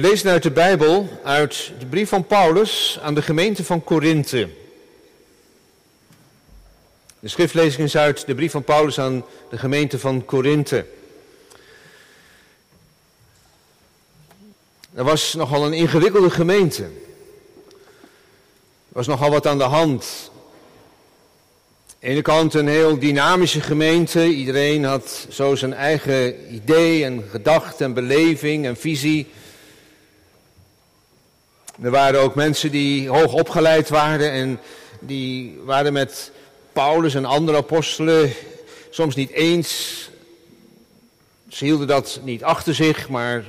We lezen uit de Bijbel, uit de brief van Paulus aan de gemeente van Korinthe. De schriftlezing is uit de brief van Paulus aan de gemeente van Korinthe. Er was nogal een ingewikkelde gemeente. Er was nogal wat aan de hand. Aan de ene kant een heel dynamische gemeente. Iedereen had zo zijn eigen idee en gedachte en beleving en visie. Er waren ook mensen die hoog opgeleid waren en die waren met Paulus en andere apostelen soms niet eens. Ze hielden dat niet achter zich, maar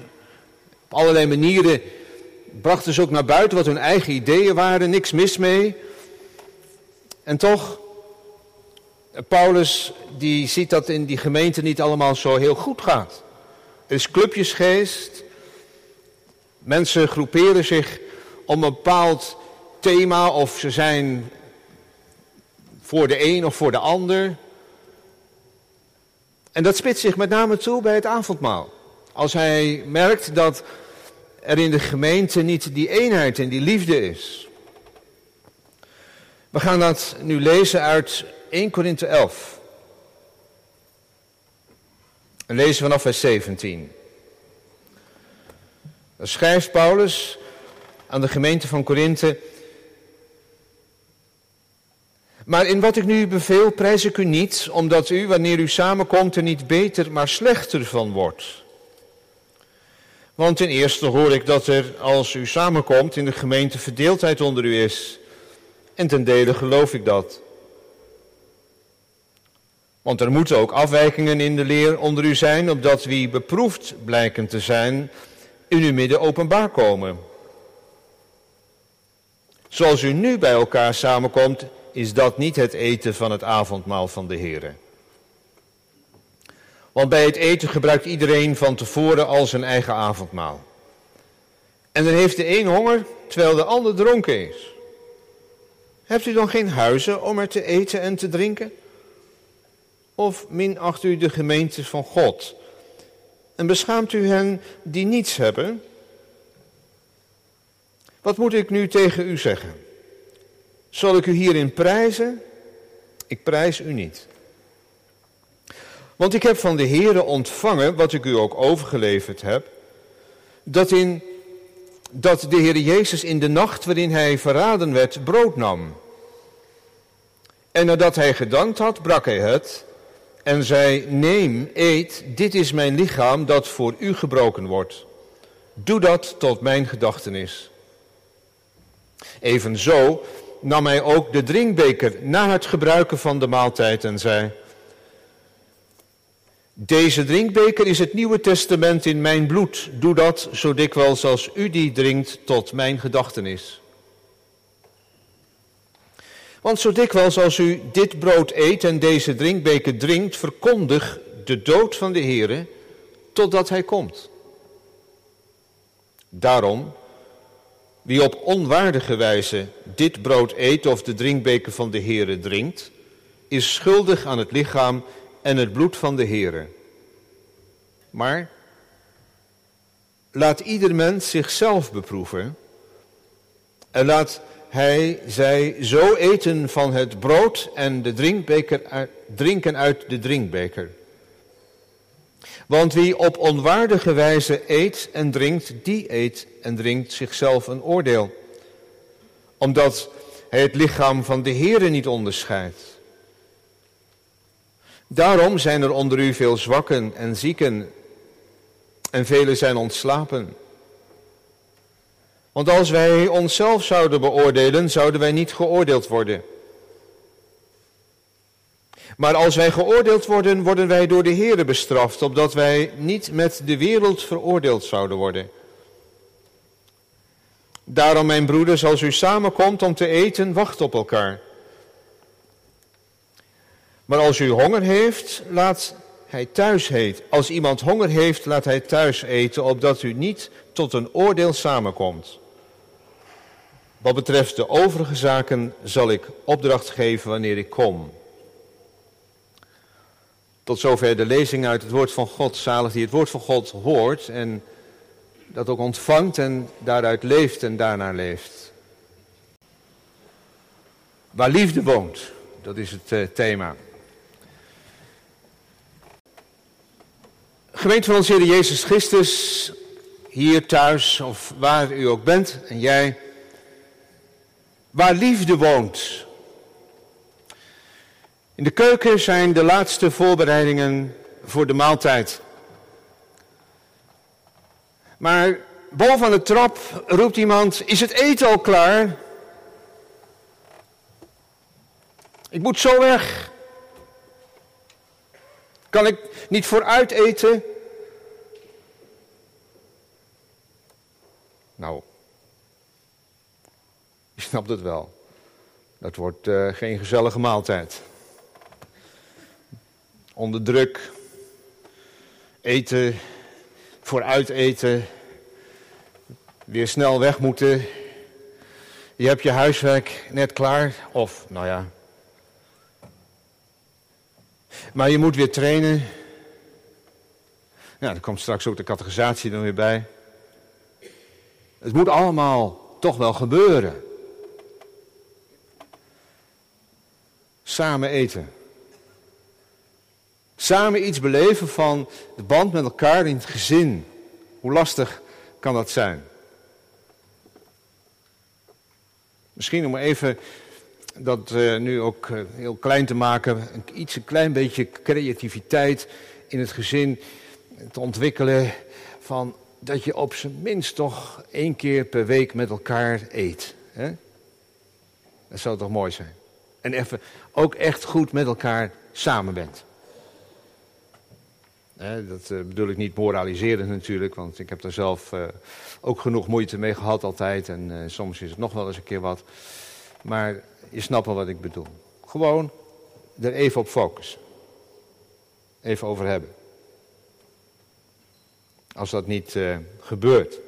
op allerlei manieren brachten ze ook naar buiten wat hun eigen ideeën waren, niks mis mee. En toch, Paulus die ziet dat in die gemeente niet allemaal zo heel goed gaat. Er is clubjesgeest, mensen groeperen zich om een bepaald thema of ze zijn voor de een of voor de ander. En dat spitst zich met name toe bij het avondmaal. Als hij merkt dat er in de gemeente niet die eenheid en die liefde is. We gaan dat nu lezen uit 1 Korinthe 11. En lezen vanaf vers 17. Dan schrijft Paulus aan de gemeente van Korinthe. Maar in wat ik nu beveel, prijs ik u niet, omdat u, wanneer u samenkomt, er niet beter, maar slechter van wordt. Want ten eerste hoor ik dat er, als u samenkomt, in de gemeente verdeeldheid onder u is. En ten dele geloof ik dat. Want er moeten ook afwijkingen in de leer onder u zijn, opdat wie beproefd blijken te zijn, in uw midden openbaar komen. Zoals u nu bij elkaar samenkomt, is dat niet het eten van het avondmaal van de Heer. Want bij het eten gebruikt iedereen van tevoren al zijn eigen avondmaal. En dan heeft de een honger, terwijl de ander dronken is. Hebt u dan geen huizen om er te eten en te drinken? Of minacht u de gemeente van God? En beschaamt u hen die niets hebben? Wat moet ik nu tegen u zeggen? Zal ik u hierin prijzen? Ik prijs u niet. Want ik heb van de Heere ontvangen, wat ik u ook overgeleverd heb, dat, in, dat de Heer Jezus in de nacht waarin hij verraden werd, brood nam. En nadat hij gedankt had, brak hij het en zei, neem, eet, dit is mijn lichaam dat voor u gebroken wordt. Doe dat tot mijn gedachtenis. Evenzo nam hij ook de drinkbeker na het gebruiken van de maaltijd en zei: Deze drinkbeker is het Nieuwe Testament in mijn bloed. Doe dat zo dikwijls als u die drinkt tot mijn gedachtenis. Want zo dikwijls als u dit brood eet en deze drinkbeker drinkt, verkondig de dood van de Heere totdat hij komt. Daarom, wie op onwaardige wijze dit brood eet of de drinkbeker van de Heere drinkt, is schuldig aan het lichaam en het bloed van de Heere. Maar laat ieder mens zichzelf beproeven en laat hij, zij zo eten van het brood en de drinkbeker, drinken uit de drinkbeker. Want wie op onwaardige wijze eet en drinkt, die eet en drinkt zichzelf een oordeel. Omdat hij het lichaam van de Heere niet onderscheidt. Daarom zijn er onder u veel zwakken en zieken en velen zijn ontslapen. Want als wij onszelf zouden beoordelen, zouden wij niet geoordeeld worden. Maar als wij geoordeeld worden, worden wij door de Heere bestraft, opdat wij niet met de wereld veroordeeld zouden worden. Daarom, mijn broeders, als u samenkomt om te eten, wacht op elkaar. Maar als u honger heeft, laat hij thuis eten. Als iemand honger heeft, laat hij thuis eten, opdat u niet tot een oordeel samenkomt. Wat betreft de overige zaken zal ik opdracht geven wanneer ik kom. Tot zover de lezing uit het woord van God. Zalig die het woord van God hoort en dat ook ontvangt en daaruit leeft en daarna leeft. Waar liefde woont, dat is het uh, thema. Gemeente van onze Heer Jezus Christus, hier thuis of waar u ook bent en jij, waar liefde woont. In de keuken zijn de laatste voorbereidingen voor de maaltijd. Maar boven de trap roept iemand: Is het eten al klaar? Ik moet zo weg. Kan ik niet vooruit eten? Nou, je snapt het wel. Dat wordt uh, geen gezellige maaltijd. Onder druk. Eten, vooruit eten. Weer snel weg moeten. Je hebt je huiswerk net klaar. Of, nou ja. Maar je moet weer trainen. Ja, dan komt straks ook de categorisatie er weer bij. Het moet allemaal toch wel gebeuren. Samen eten. Samen iets beleven van de band met elkaar in het gezin. Hoe lastig kan dat zijn? Misschien om even dat uh, nu ook uh, heel klein te maken, een, iets een klein beetje creativiteit in het gezin te ontwikkelen van dat je op zijn minst toch één keer per week met elkaar eet. Hè? Dat zou toch mooi zijn. En even ook echt goed met elkaar samen bent. Dat uh, bedoel ik niet moraliserend natuurlijk, want ik heb daar zelf uh, ook genoeg moeite mee gehad altijd. En uh, soms is het nog wel eens een keer wat. Maar je snapt wel wat ik bedoel. Gewoon er even op focussen. Even over hebben. Als dat niet gebeurt.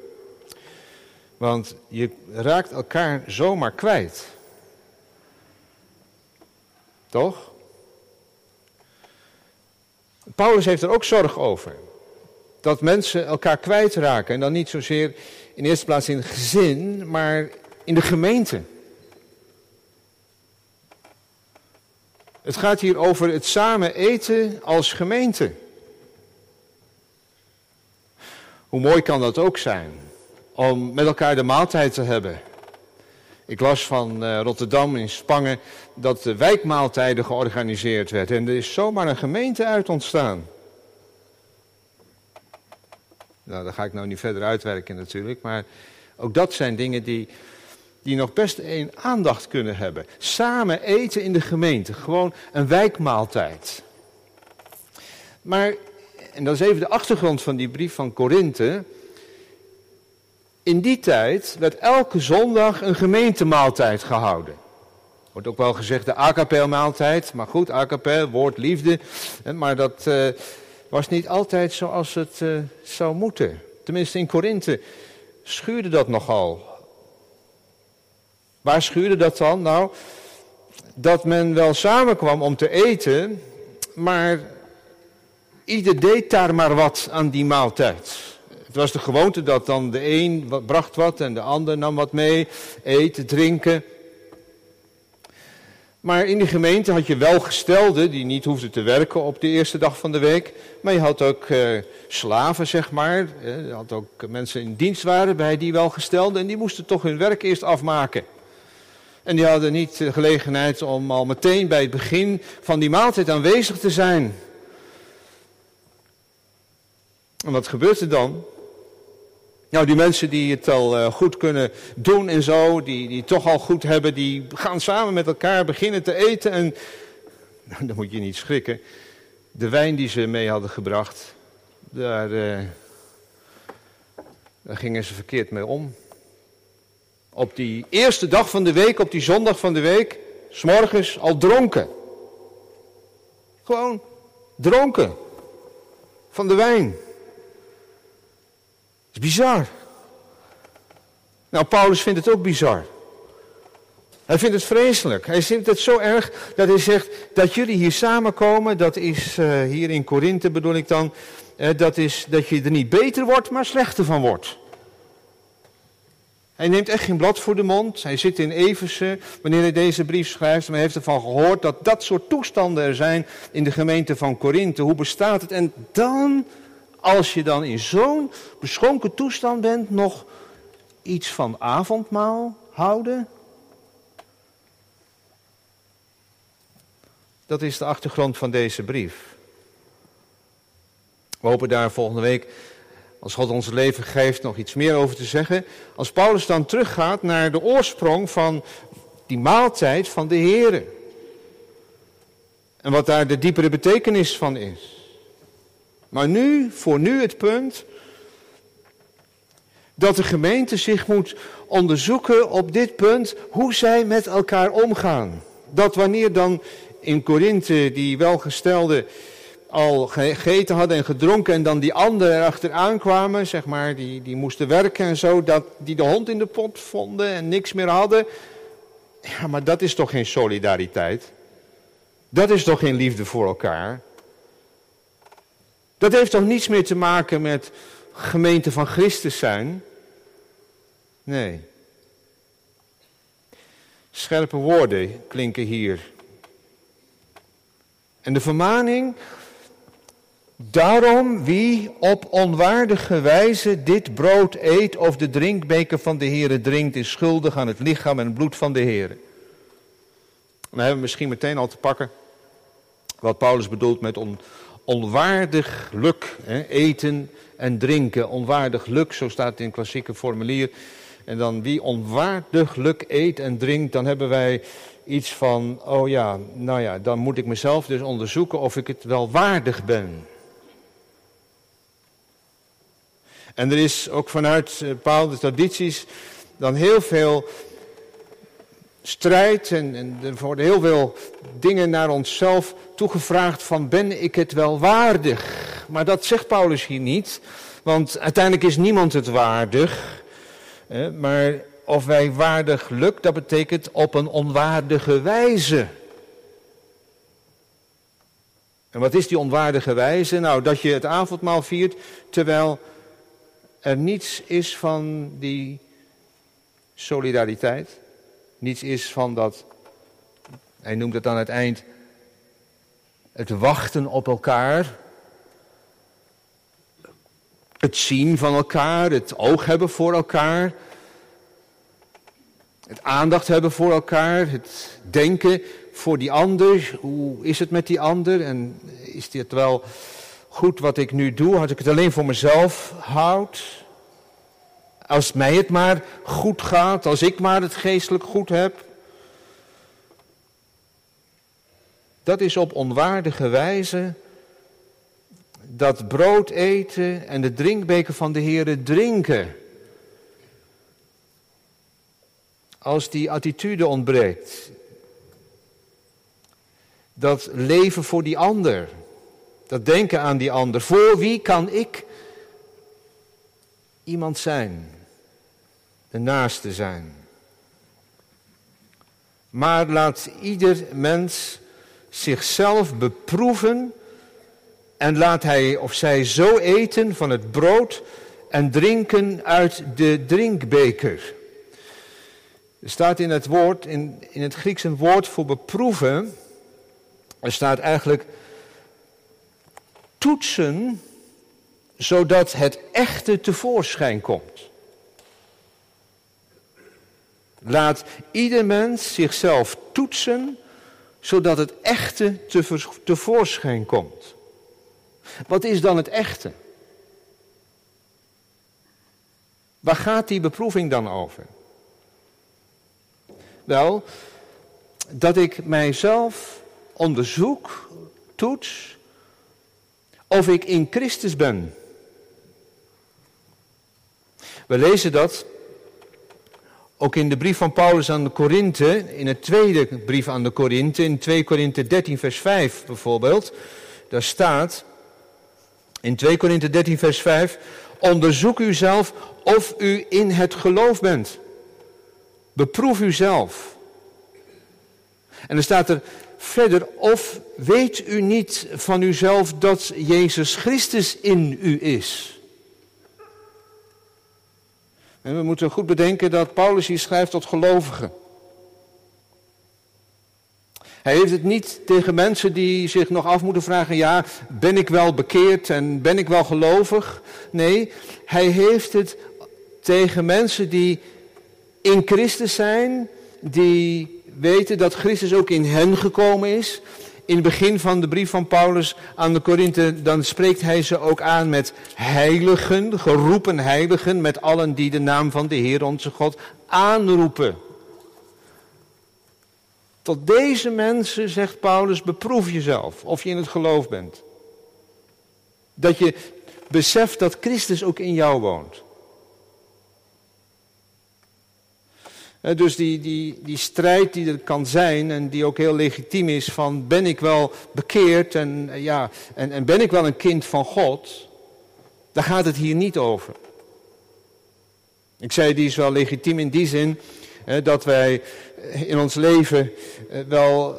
Want je raakt elkaar zomaar kwijt. Toch? Paulus heeft er ook zorg over. Dat mensen elkaar kwijtraken. En dan niet zozeer in eerste plaats in het gezin, maar in de gemeente. Het gaat hier over het samen eten als gemeente. Hoe mooi kan dat ook zijn om met elkaar de maaltijd te hebben. Ik las van uh, Rotterdam in Spangen dat de wijkmaaltijden georganiseerd werd. En er is zomaar een gemeente uit ontstaan. Nou, daar ga ik nou niet verder uitwerken natuurlijk. Maar ook dat zijn dingen die, die nog best een aandacht kunnen hebben. Samen eten in de gemeente. Gewoon een wijkmaaltijd. Maar en dat is even de achtergrond van die brief van Korinthe. In die tijd werd elke zondag een gemeentemaaltijd gehouden. Wordt ook wel gezegd de akapelmaaltijd. Maar goed, akapel, woord liefde. Maar dat uh, was niet altijd zoals het uh, zou moeten. Tenminste in Korinthe schuurde dat nogal. Waar schuurde dat dan? Nou, dat men wel samenkwam om te eten, maar Ieder deed daar maar wat aan die maaltijd. Het was de gewoonte dat dan de een bracht wat en de ander nam wat mee, eten, drinken. Maar in die gemeente had je wel gestelden die niet hoefden te werken op de eerste dag van de week. Maar je had ook uh, slaven, zeg maar. Je had ook mensen in dienst waren bij die welgestelden. En die moesten toch hun werk eerst afmaken. En die hadden niet de gelegenheid om al meteen bij het begin van die maaltijd aanwezig te zijn. En wat gebeurt er dan? Nou, die mensen die het al uh, goed kunnen doen en zo, die, die toch al goed hebben, die gaan samen met elkaar beginnen te eten. En nou, dan moet je niet schrikken. De wijn die ze mee hadden gebracht, daar, uh, daar gingen ze verkeerd mee om. Op die eerste dag van de week, op die zondag van de week, s'morgens al dronken. Gewoon dronken van de wijn is bizar. Nou, Paulus vindt het ook bizar. Hij vindt het vreselijk. Hij vindt het zo erg dat hij zegt dat jullie hier samenkomen, dat is uh, hier in Korinthe bedoel ik dan, uh, dat is dat je er niet beter wordt, maar slechter van wordt. Hij neemt echt geen blad voor de mond. Hij zit in Eversen wanneer hij deze brief schrijft. Maar hij heeft ervan gehoord dat dat soort toestanden er zijn in de gemeente van Korinthe. Hoe bestaat het? En dan, als je dan in zo'n beschonken toestand bent, nog iets van avondmaal houden? Dat is de achtergrond van deze brief. We hopen daar volgende week, als God ons leven geeft, nog iets meer over te zeggen. Als Paulus dan teruggaat naar de oorsprong van die maaltijd van de Here. En wat daar de diepere betekenis van is. Maar nu, voor nu het punt, dat de gemeente zich moet onderzoeken op dit punt hoe zij met elkaar omgaan. Dat wanneer dan in Korinthe die welgestelde al gegeten hadden en gedronken en dan die anderen erachteraan kwamen, zeg maar, die, die moesten werken en zo, dat die de hond in de pot vonden en niks meer hadden. Ja, maar dat is toch geen solidariteit? Dat is toch geen liefde voor elkaar? Dat heeft toch niets meer te maken met gemeente van Christus zijn? Nee. Scherpe woorden klinken hier. En de vermaning, daarom wie op onwaardige wijze dit brood eet of de drinkbeker van de Heere drinkt, is schuldig aan het lichaam en het bloed van de Heere. Dan hebben we misschien meteen al te pakken wat Paulus bedoelt met on, onwaardig luk, hè, eten en drinken. Onwaardig luk, zo staat het in klassieke formulier. En dan wie onwaardiglijk eet en drinkt, dan hebben wij iets van, oh ja, nou ja, dan moet ik mezelf dus onderzoeken of ik het wel waardig ben. En er is ook vanuit bepaalde tradities dan heel veel strijd en, en er worden heel veel dingen naar onszelf toegevraagd van ben ik het wel waardig? Maar dat zegt Paulus hier niet, want uiteindelijk is niemand het waardig. Maar of wij waardig lukt, dat betekent op een onwaardige wijze. En wat is die onwaardige wijze? Nou, dat je het avondmaal viert terwijl er niets is van die solidariteit. Niets is van dat, hij noemt het aan het eind, het wachten op elkaar. Het zien van elkaar, het oog hebben voor elkaar. Het aandacht hebben voor elkaar, het denken voor die ander. Hoe is het met die ander? En is dit wel goed wat ik nu doe? Als ik het alleen voor mezelf houd? Als mij het maar goed gaat, als ik maar het geestelijk goed heb? Dat is op onwaardige wijze dat brood eten en de drinkbeker van de Heer drinken. als die attitude ontbreekt. Dat leven voor die ander. Dat denken aan die ander. Voor wie kan ik iemand zijn? De naaste zijn. Maar laat ieder mens zichzelf beproeven en laat hij of zij zo eten van het brood en drinken uit de drinkbeker. Er staat in het woord, in, in het Grieks een woord voor beproeven. Er staat eigenlijk toetsen, zodat het echte tevoorschijn komt. Laat ieder mens zichzelf toetsen, zodat het echte tevoorschijn komt. Wat is dan het echte? Waar gaat die beproeving dan over? Wel, dat ik mijzelf onderzoek, toets, of ik in Christus ben. We lezen dat ook in de brief van Paulus aan de Korinthe, in het tweede brief aan de Korinthe, in 2 Korinthe 13 vers 5 bijvoorbeeld. Daar staat in 2 Korinthe 13 vers 5, onderzoek uzelf of u in het geloof bent. Beproef uzelf. En dan staat er verder, of weet u niet van uzelf dat Jezus Christus in u is? En we moeten goed bedenken dat Paulus hier schrijft tot gelovigen. Hij heeft het niet tegen mensen die zich nog af moeten vragen, ja, ben ik wel bekeerd en ben ik wel gelovig? Nee, hij heeft het tegen mensen die in Christus zijn, die weten dat Christus ook in hen gekomen is. In het begin van de brief van Paulus aan de Korinthe, dan spreekt hij ze ook aan met heiligen, geroepen heiligen, met allen die de naam van de Heer onze God aanroepen. Tot deze mensen, zegt Paulus, beproef jezelf of je in het geloof bent. Dat je beseft dat Christus ook in jou woont. Dus die, die, die strijd die er kan zijn en die ook heel legitiem is van ben ik wel bekeerd en, ja, en, en ben ik wel een kind van God, daar gaat het hier niet over. Ik zei die is wel legitiem in die zin dat wij in ons leven eh, wel,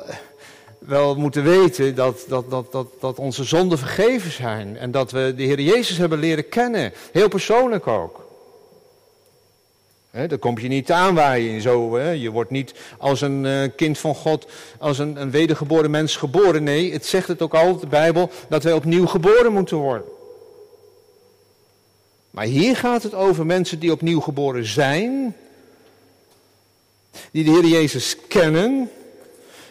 wel moeten weten dat, dat, dat, dat, dat onze zonden vergeven zijn. En dat we de Heer Jezus hebben leren kennen. Heel persoonlijk ook. He, kom je niet aanwaaien zo. Je wordt niet als een eh, kind van God, als een, een wedergeboren mens geboren. Nee, het zegt het ook altijd, de Bijbel, dat wij opnieuw geboren moeten worden. Maar hier gaat het over mensen die opnieuw geboren zijn die de Heer Jezus kennen,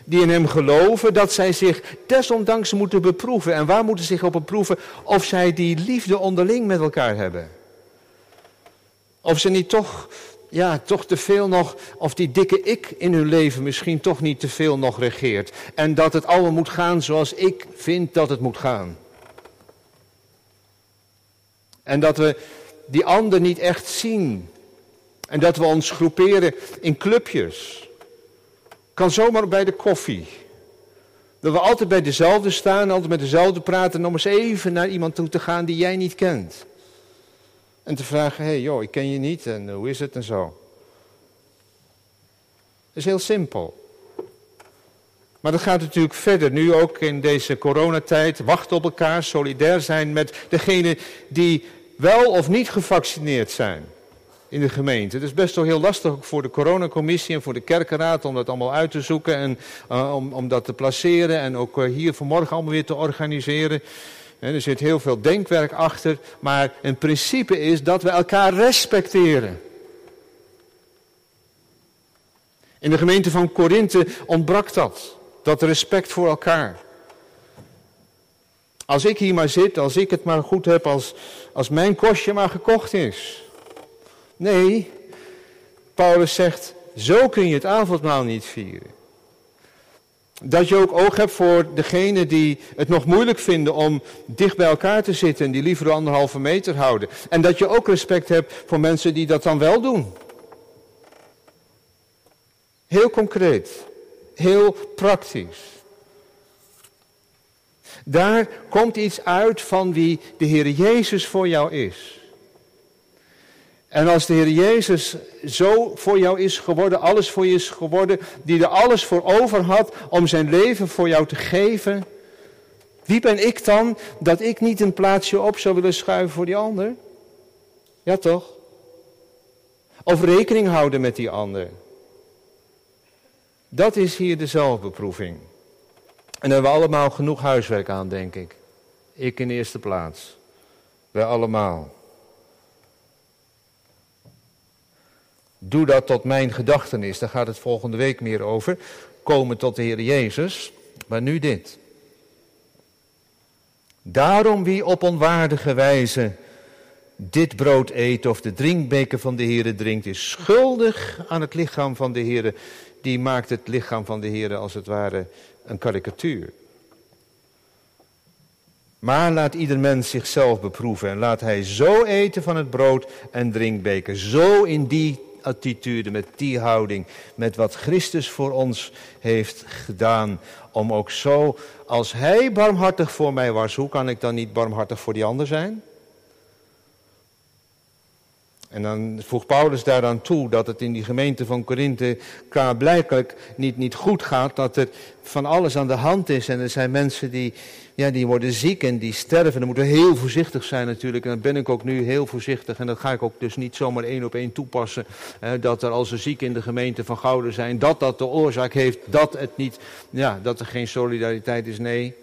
die in Hem geloven, dat zij zich desondanks moeten beproeven. En waar moeten ze zich op beproeven? Of zij die liefde onderling met elkaar hebben. Of ze niet toch, ja, toch te veel nog, of die dikke ik in hun leven misschien toch niet te veel nog regeert. En dat het allemaal moet gaan zoals ik vind dat het moet gaan. En dat we die ander niet echt zien. En dat we ons groeperen in clubjes. Kan zomaar bij de koffie. Dat we altijd bij dezelfde staan, altijd met dezelfde praten. En om eens even naar iemand toe te gaan die jij niet kent. En te vragen, hé hey, joh, ik ken je niet en hoe is het en zo. Dat is heel simpel. Maar dat gaat natuurlijk verder, nu ook in deze coronatijd. Wachten op elkaar, solidair zijn met degenen die wel of niet gevaccineerd zijn in de gemeente. Het is best wel heel lastig voor de coronacommissie en voor de kerkenraad om dat allemaal uit te zoeken en uh, om, om dat te placeren en ook uh, hier vanmorgen allemaal weer te organiseren. Er zit heel veel denkwerk achter, maar het principe is dat we elkaar respecteren. In de gemeente van Korinthe ontbrak dat, dat respect voor elkaar. Als ik hier maar zit, als ik het maar goed heb, als, als mijn kostje maar gekocht is. Nee, Paulus zegt, zo kun je het avondmaal niet vieren. Dat je ook oog hebt voor degenen die het nog moeilijk vinden om dicht bij elkaar te zitten en die liever anderhalve meter houden. En dat je ook respect hebt voor mensen die dat dan wel doen. Heel concreet, heel praktisch. Daar komt iets uit van wie de Heer Jezus voor jou is. En als de Heer Jezus zo voor jou is geworden, alles voor je is geworden, die er alles voor over had om zijn leven voor jou te geven, wie ben ik dan dat ik niet een plaatsje op zou willen schuiven voor die ander? Ja toch? Of rekening houden met die ander. Dat is hier de zelfbeproeving. En daar hebben we allemaal genoeg huiswerk aan, denk ik. Ik in eerste plaats. Wij allemaal. Doe dat tot mijn gedachtenis. Daar gaat het volgende week meer over. Komen tot de Heer Jezus. Maar nu dit. Daarom wie op onwaardige wijze dit brood eet of de drinkbeker van de Heer drinkt, is schuldig aan het lichaam van de Heer. Die maakt het lichaam van de Heer als het ware een karikatuur. Maar laat ieder mens zichzelf beproeven en laat hij zo eten van het brood en drinkbeker, zo in die attitude, met die houding, met wat Christus voor ons heeft gedaan. Om ook zo, als Hij barmhartig voor mij was, hoe kan ik dan niet barmhartig voor die ander zijn? En dan voegt Paulus daaraan toe dat het in die gemeente van Korinthe blijkelijk niet, niet goed gaat, dat er van alles aan de hand is. En er zijn mensen die, ja, die worden ziek en die sterven. Dan moeten we heel voorzichtig zijn natuurlijk. En dan ben ik ook nu heel voorzichtig. En dat ga ik ook dus niet zomaar één op één toepassen. Hè, dat er als er ziek in de gemeente van Gouden zijn, dat dat de oorzaak heeft dat het niet, ja, dat er geen solidariteit is. Nee,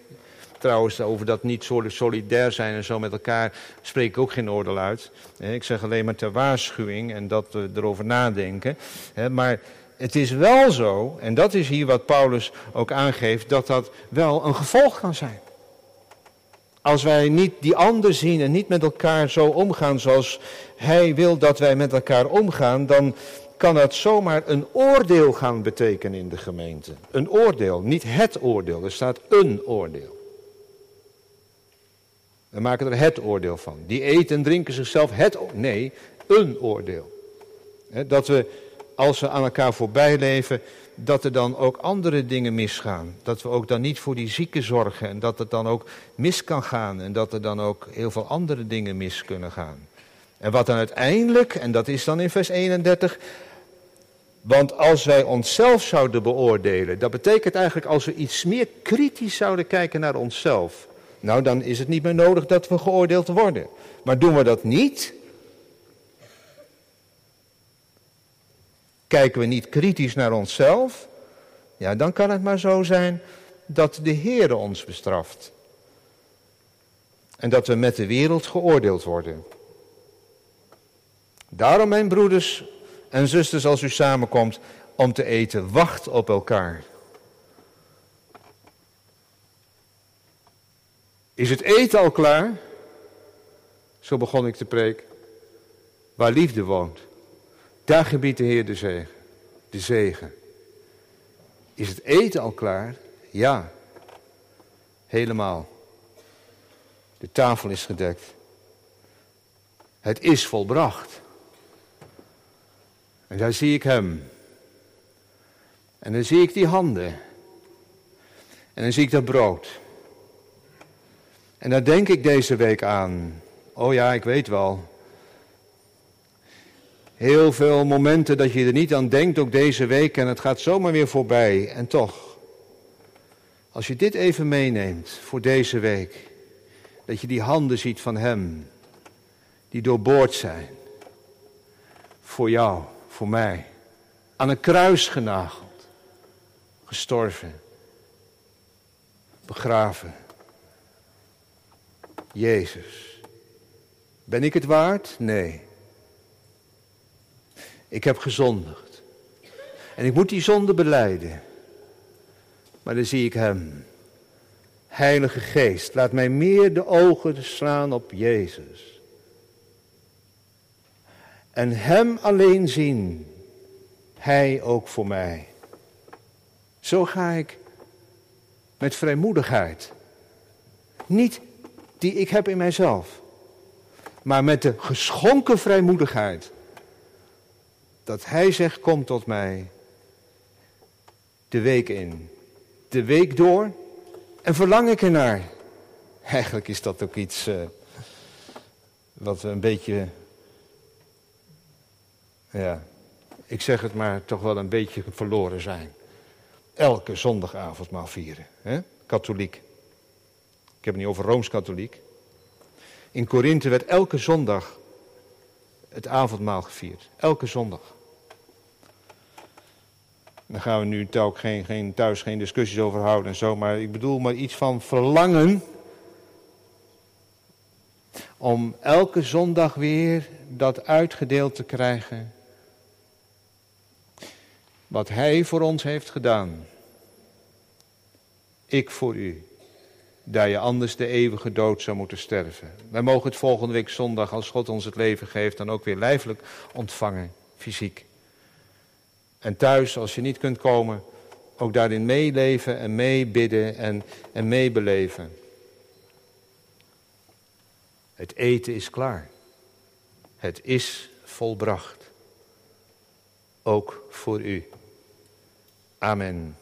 Trouwens, over dat niet solidair zijn en zo met elkaar spreek ik ook geen oordeel uit. Ik zeg alleen maar ter waarschuwing en dat we erover nadenken. Maar het is wel zo, en dat is hier wat Paulus ook aangeeft, dat dat wel een gevolg kan zijn. Als wij niet die ander zien en niet met elkaar zo omgaan zoals hij wil dat wij met elkaar omgaan, dan kan dat zomaar een oordeel gaan betekenen in de gemeente. Een oordeel, niet het oordeel, er staat een oordeel. We maken er het oordeel van. Die eten en drinken zichzelf het Nee, een oordeel. dat we, als we aan elkaar voorbij leven, dat er dan ook andere dingen misgaan. Dat we ook dan niet voor die zieken zorgen en dat het dan ook mis kan gaan en dat er dan ook heel veel andere dingen mis kunnen gaan. En wat dan uiteindelijk, en dat is dan in vers 31, want als wij onszelf zouden beoordelen, dat betekent eigenlijk als we iets meer kritisch zouden kijken naar onszelf, nou, dan is het niet meer nodig dat we geoordeeld worden. Maar doen we dat niet? Kijken we niet kritisch naar onszelf? Ja, dan kan het maar zo zijn dat de Heer ons bestraft. En dat we met de wereld geoordeeld worden. Daarom, mijn broeders en zusters, als u samenkomt om te eten, wacht op elkaar. Is het eten al klaar? Zo begon ik te preken. Waar liefde woont, daar gebiedt de Heer de zegen. De zegen. Is het eten al klaar? Ja. Helemaal. De tafel is gedekt. Het is volbracht. En daar zie ik hem. En dan zie ik die handen. En dan zie ik dat brood. En daar denk ik deze week aan. Oh ja, ik weet wel. Heel veel momenten dat je er niet aan denkt, ook deze week, en het gaat zomaar weer voorbij. En toch, als je dit even meeneemt voor deze week, dat je die handen ziet van Hem, die doorboord zijn, voor jou, voor mij, aan een kruis genageld, gestorven, begraven Jezus. Ben ik het waard? Nee. Ik heb gezondigd. En ik moet die zonde beleiden. Maar dan zie ik Hem. Heilige Geest, laat mij meer de ogen slaan op Jezus. En Hem alleen zien. Hij ook voor mij. Zo ga ik met vrijmoedigheid. Niet die ik heb in mijzelf. Maar met de geschonken vrijmoedigheid. Dat hij zegt, kom tot mij. De week in. De week door. En verlang ik ernaar. Eigenlijk is dat ook iets uh, wat we een beetje. Ja, ik zeg het maar toch wel een beetje verloren zijn. Elke zondagavond vieren. Hè? Katholiek. Ik heb het niet over Rooms-Katholiek. In Korinthe werd elke zondag het avondmaal gevierd. Elke zondag. Daar gaan we nu geen, geen, thuis geen discussies over houden en zo. Maar ik bedoel maar iets van verlangen. Om elke zondag weer dat uitgedeeld te krijgen. Wat Hij voor ons heeft gedaan. Ik voor u dat je anders de eeuwige dood zou moeten sterven. Wij mogen het volgende week zondag, als God ons het leven geeft, dan ook weer lijfelijk ontvangen, fysiek. En thuis, als je niet kunt komen, ook daarin meeleven en meebidden en, en meebeleven. Het eten is klaar. Het is volbracht. Ook voor u. Amen.